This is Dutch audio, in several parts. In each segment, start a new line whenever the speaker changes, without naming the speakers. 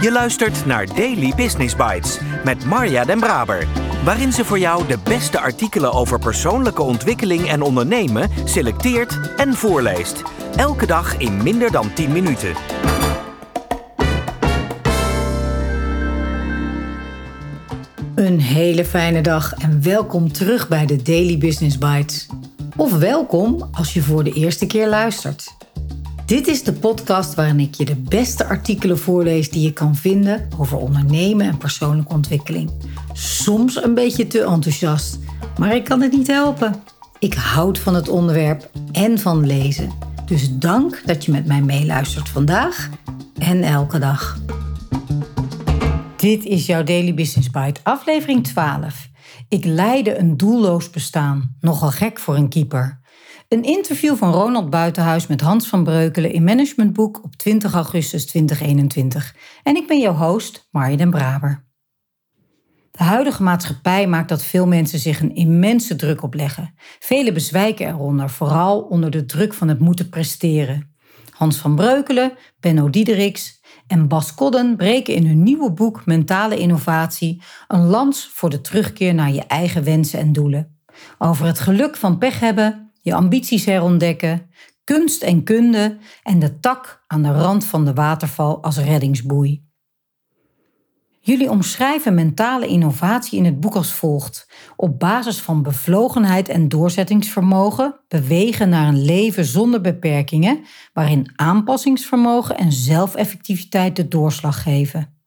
Je luistert naar Daily Business Bites met Marja Den Braber, waarin ze voor jou de beste artikelen over persoonlijke ontwikkeling en ondernemen selecteert en voorleest. Elke dag in minder dan 10 minuten.
Een hele fijne dag en welkom terug bij de Daily Business Bites. Of welkom als je voor de eerste keer luistert. Dit is de podcast waarin ik je de beste artikelen voorlees die je kan vinden over ondernemen en persoonlijke ontwikkeling. Soms een beetje te enthousiast, maar ik kan het niet helpen. Ik houd van het onderwerp en van lezen. Dus dank dat je met mij meeluistert vandaag en elke dag. Dit is jouw Daily Business Bite, aflevering 12. Ik leidde een doelloos bestaan, nogal gek voor een keeper. Een interview van Ronald Buitenhuis met Hans van Breukelen in Managementboek op 20 augustus 2021. En ik ben jouw host, Marja den Braber. De huidige maatschappij maakt dat veel mensen zich een immense druk opleggen. Velen bezwijken eronder, vooral onder de druk van het moeten presteren. Hans van Breukelen, Benno Diederiks en Bas Kodden breken in hun nieuwe boek Mentale Innovatie een lans voor de terugkeer naar je eigen wensen en doelen. Over het geluk van pech hebben je ambities herontdekken, kunst en kunde en de tak aan de rand van de waterval als reddingsboei. Jullie omschrijven mentale innovatie in het boek als volgt: op basis van bevlogenheid en doorzettingsvermogen bewegen naar een leven zonder beperkingen, waarin aanpassingsvermogen en zelfeffectiviteit de doorslag geven.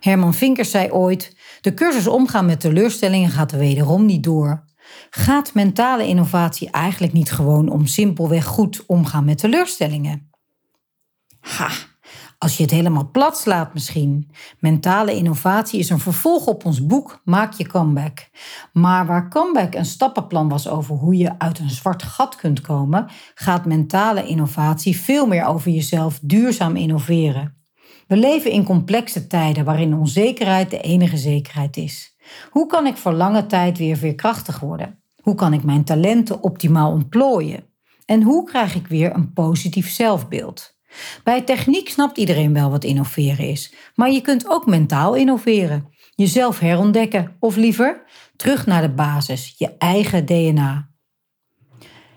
Herman Vinkers zei ooit: De cursus omgaan met teleurstellingen gaat wederom niet door. Gaat mentale innovatie eigenlijk niet gewoon om simpelweg goed omgaan met teleurstellingen? Ha, als je het helemaal plat slaat misschien. Mentale innovatie is een vervolg op ons boek Maak je comeback. Maar waar comeback een stappenplan was over hoe je uit een zwart gat kunt komen, gaat mentale innovatie veel meer over jezelf duurzaam innoveren. We leven in complexe tijden waarin onzekerheid de enige zekerheid is. Hoe kan ik voor lange tijd weer veerkrachtig worden? Hoe kan ik mijn talenten optimaal ontplooien? En hoe krijg ik weer een positief zelfbeeld? Bij techniek snapt iedereen wel wat innoveren is, maar je kunt ook mentaal innoveren. Jezelf herontdekken of liever terug naar de basis, je eigen DNA.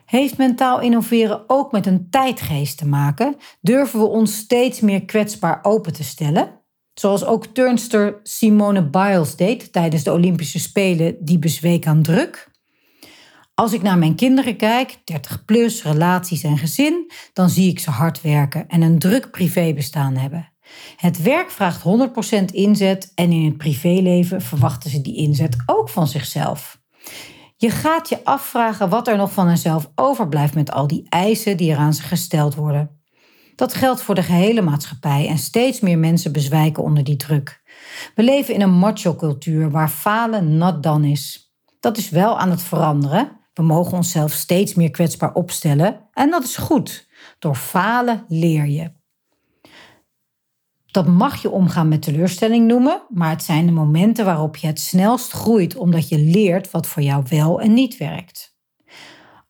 Heeft mentaal innoveren ook met een tijdgeest te maken? Durven we ons steeds meer kwetsbaar open te stellen? Zoals ook turnster Simone Biles deed tijdens de Olympische Spelen, die bezweek aan druk. Als ik naar mijn kinderen kijk, 30 plus, relaties en gezin, dan zie ik ze hard werken en een druk privébestaan hebben. Het werk vraagt 100% inzet en in het privéleven verwachten ze die inzet ook van zichzelf. Je gaat je afvragen wat er nog van henzelf overblijft met al die eisen die er aan ze gesteld worden. Dat geldt voor de gehele maatschappij en steeds meer mensen bezwijken onder die druk. We leven in een macho-cultuur waar falen not done is. Dat is wel aan het veranderen. We mogen onszelf steeds meer kwetsbaar opstellen en dat is goed. Door falen leer je. Dat mag je omgaan met teleurstelling noemen, maar het zijn de momenten waarop je het snelst groeit omdat je leert wat voor jou wel en niet werkt.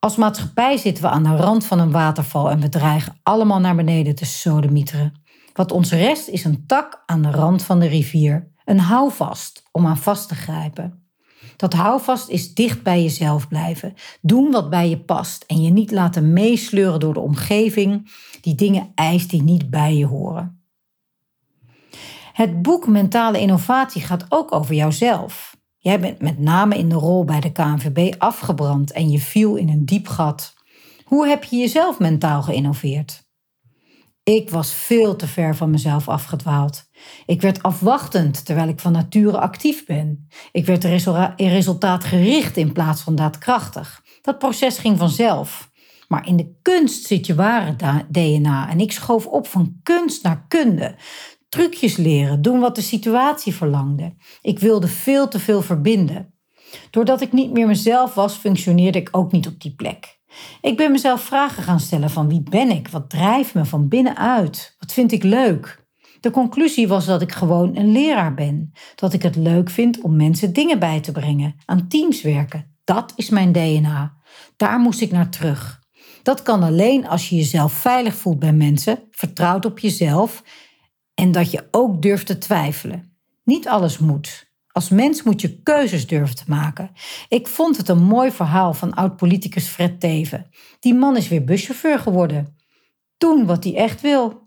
Als maatschappij zitten we aan de rand van een waterval en we dreigen allemaal naar beneden te sodemieteren. Wat ons rest is een tak aan de rand van de rivier, een houvast om aan vast te grijpen. Dat houvast is dicht bij jezelf blijven, doen wat bij je past en je niet laten meesleuren door de omgeving die dingen eist die niet bij je horen. Het boek Mentale Innovatie gaat ook over jouzelf. Jij bent met name in de rol bij de KNVB afgebrand en je viel in een diep gat. Hoe heb je jezelf mentaal geïnnoveerd? Ik was veel te ver van mezelf afgedwaald. Ik werd afwachtend terwijl ik van nature actief ben. Ik werd resultaatgericht in plaats van daadkrachtig. Dat proces ging vanzelf. Maar in de kunst zit je ware DNA en ik schoof op van kunst naar kunde trucjes leren, doen wat de situatie verlangde. Ik wilde veel te veel verbinden. Doordat ik niet meer mezelf was, functioneerde ik ook niet op die plek. Ik ben mezelf vragen gaan stellen van wie ben ik? Wat drijft me van binnenuit? Wat vind ik leuk? De conclusie was dat ik gewoon een leraar ben. Dat ik het leuk vind om mensen dingen bij te brengen, aan teams werken. Dat is mijn DNA. Daar moest ik naar terug. Dat kan alleen als je jezelf veilig voelt bij mensen, vertrouwt op jezelf En dat je ook durft te twijfelen. Niet alles moet. Als mens moet je keuzes durven te maken. Ik vond het een mooi verhaal van oud-politicus Fred Teven. Die man is weer buschauffeur geworden. Doen wat hij echt wil.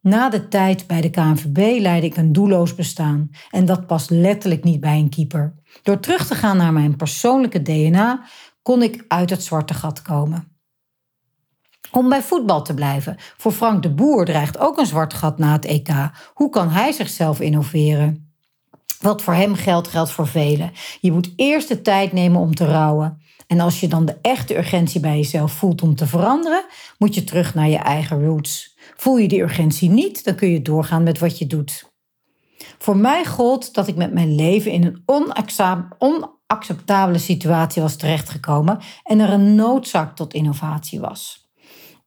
Na de tijd bij de KNVB leidde ik een doelloos bestaan. En dat past letterlijk niet bij een keeper. Door terug te gaan naar mijn persoonlijke DNA kon ik uit het zwarte gat komen. Om bij voetbal te blijven. Voor Frank de Boer dreigt ook een zwart gat na het EK. Hoe kan hij zichzelf innoveren? Wat voor hem geldt, geldt voor velen. Je moet eerst de tijd nemen om te rouwen. En als je dan de echte urgentie bij jezelf voelt om te veranderen, moet je terug naar je eigen roots. Voel je die urgentie niet, dan kun je doorgaan met wat je doet. Voor mij gold dat ik met mijn leven in een onacceptabele situatie was terechtgekomen en er een noodzaak tot innovatie was.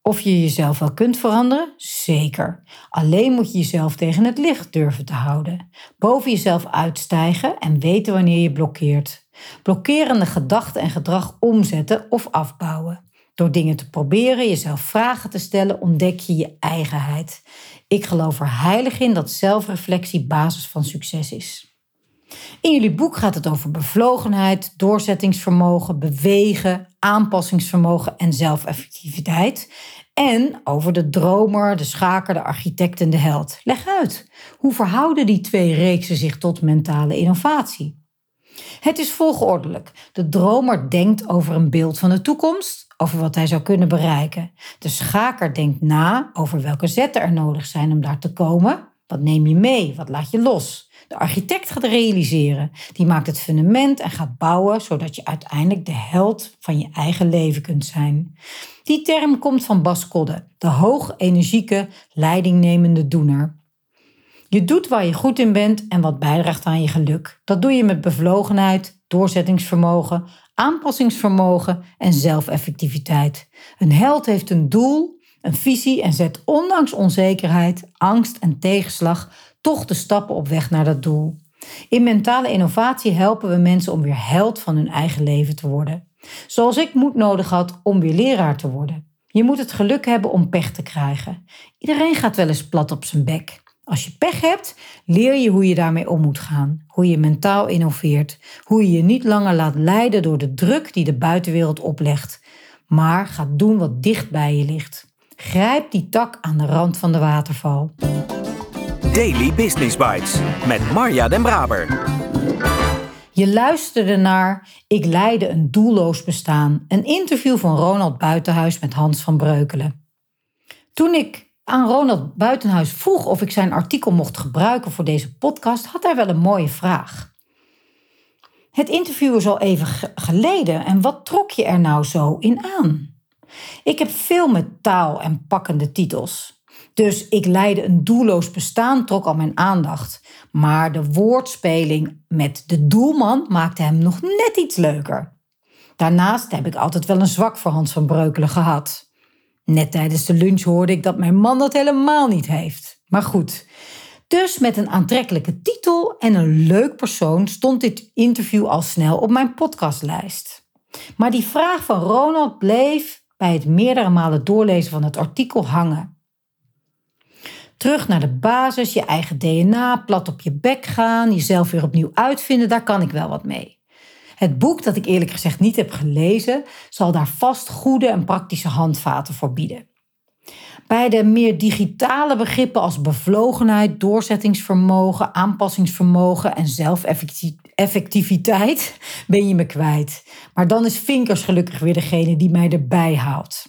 Of je jezelf wel kunt veranderen? Zeker. Alleen moet je jezelf tegen het licht durven te houden. Boven jezelf uitstijgen en weten wanneer je blokkeert. Blokkerende gedachten en gedrag omzetten of afbouwen. Door dingen te proberen, jezelf vragen te stellen, ontdek je je eigenheid. Ik geloof er heilig in dat zelfreflectie basis van succes is. In jullie boek gaat het over bevlogenheid, doorzettingsvermogen, bewegen, aanpassingsvermogen en zelfeffectiviteit. En over de dromer, de schaker, de architect en de held. Leg uit, hoe verhouden die twee reeksen zich tot mentale innovatie? Het is volgordelijk. De dromer denkt over een beeld van de toekomst, over wat hij zou kunnen bereiken. De schaker denkt na over welke zetten er nodig zijn om daar te komen. Wat neem je mee? Wat laat je los? De architect gaat realiseren. Die maakt het fundament en gaat bouwen, zodat je uiteindelijk de held van je eigen leven kunt zijn. Die term komt van Bas Kodde, de hoog energieke, leidingnemende doener. Je doet waar je goed in bent en wat bijdraagt aan je geluk. Dat doe je met bevlogenheid, doorzettingsvermogen, aanpassingsvermogen en zelfeffectiviteit. Een held heeft een doel, een visie en zet ondanks onzekerheid, angst en tegenslag toch de stappen op weg naar dat doel. In mentale innovatie helpen we mensen om weer held van hun eigen leven te worden. Zoals ik moed nodig had om weer leraar te worden. Je moet het geluk hebben om pech te krijgen. Iedereen gaat wel eens plat op zijn bek. Als je pech hebt, leer je hoe je daarmee om moet gaan. Hoe je mentaal innoveert. Hoe je je niet langer laat leiden door de druk die de buitenwereld oplegt. Maar gaat doen wat dicht bij je ligt. Grijp die tak aan de rand van de waterval.
Daily Business Bites met Marja Den Braber.
Je luisterde naar Ik leidde een doelloos bestaan, een interview van Ronald Buitenhuis met Hans van Breukelen. Toen ik aan Ronald Buitenhuis vroeg of ik zijn artikel mocht gebruiken voor deze podcast, had hij wel een mooie vraag. Het interview is al even geleden en wat trok je er nou zo in aan? Ik heb veel met taal en pakkende titels. Dus ik leidde een doelloos bestaan, trok al mijn aandacht. Maar de woordspeling met de doelman maakte hem nog net iets leuker. Daarnaast heb ik altijd wel een zwak voor Hans van Breukelen gehad. Net tijdens de lunch hoorde ik dat mijn man dat helemaal niet heeft. Maar goed. Dus met een aantrekkelijke titel en een leuk persoon stond dit interview al snel op mijn podcastlijst. Maar die vraag van Ronald bleef bij het meerdere malen doorlezen van het artikel hangen. Terug naar de basis, je eigen DNA, plat op je bek gaan, jezelf weer opnieuw uitvinden, daar kan ik wel wat mee. Het boek, dat ik eerlijk gezegd niet heb gelezen, zal daar vast goede en praktische handvaten voor bieden. Bij de meer digitale begrippen als bevlogenheid, doorzettingsvermogen, aanpassingsvermogen en zelfeffectiviteit ben je me kwijt. Maar dan is Vinkers gelukkig weer degene die mij erbij haalt.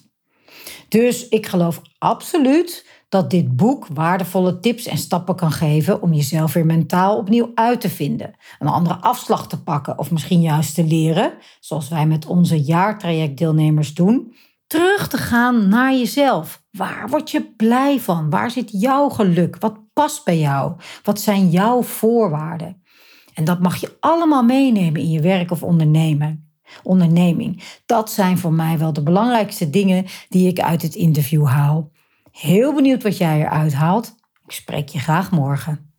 Dus ik geloof absoluut dat dit boek waardevolle tips en stappen kan geven om jezelf weer mentaal opnieuw uit te vinden, een andere afslag te pakken of misschien juist te leren, zoals wij met onze jaartrajectdeelnemers doen, terug te gaan naar jezelf. Waar word je blij van? Waar zit jouw geluk? Wat past bij jou? Wat zijn jouw voorwaarden? En dat mag je allemaal meenemen in je werk of ondernemen. Onderneming. Dat zijn voor mij wel de belangrijkste dingen die ik uit het interview haal. Heel benieuwd wat jij eruit haalt. Ik spreek je graag morgen.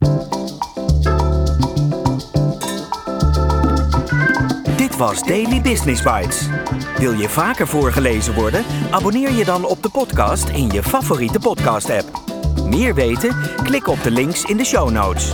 Dit was Daily Business Bites. Wil je vaker voorgelezen worden? Abonneer je dan op de podcast in je favoriete podcast-app. Meer weten? Klik op de links in de show notes.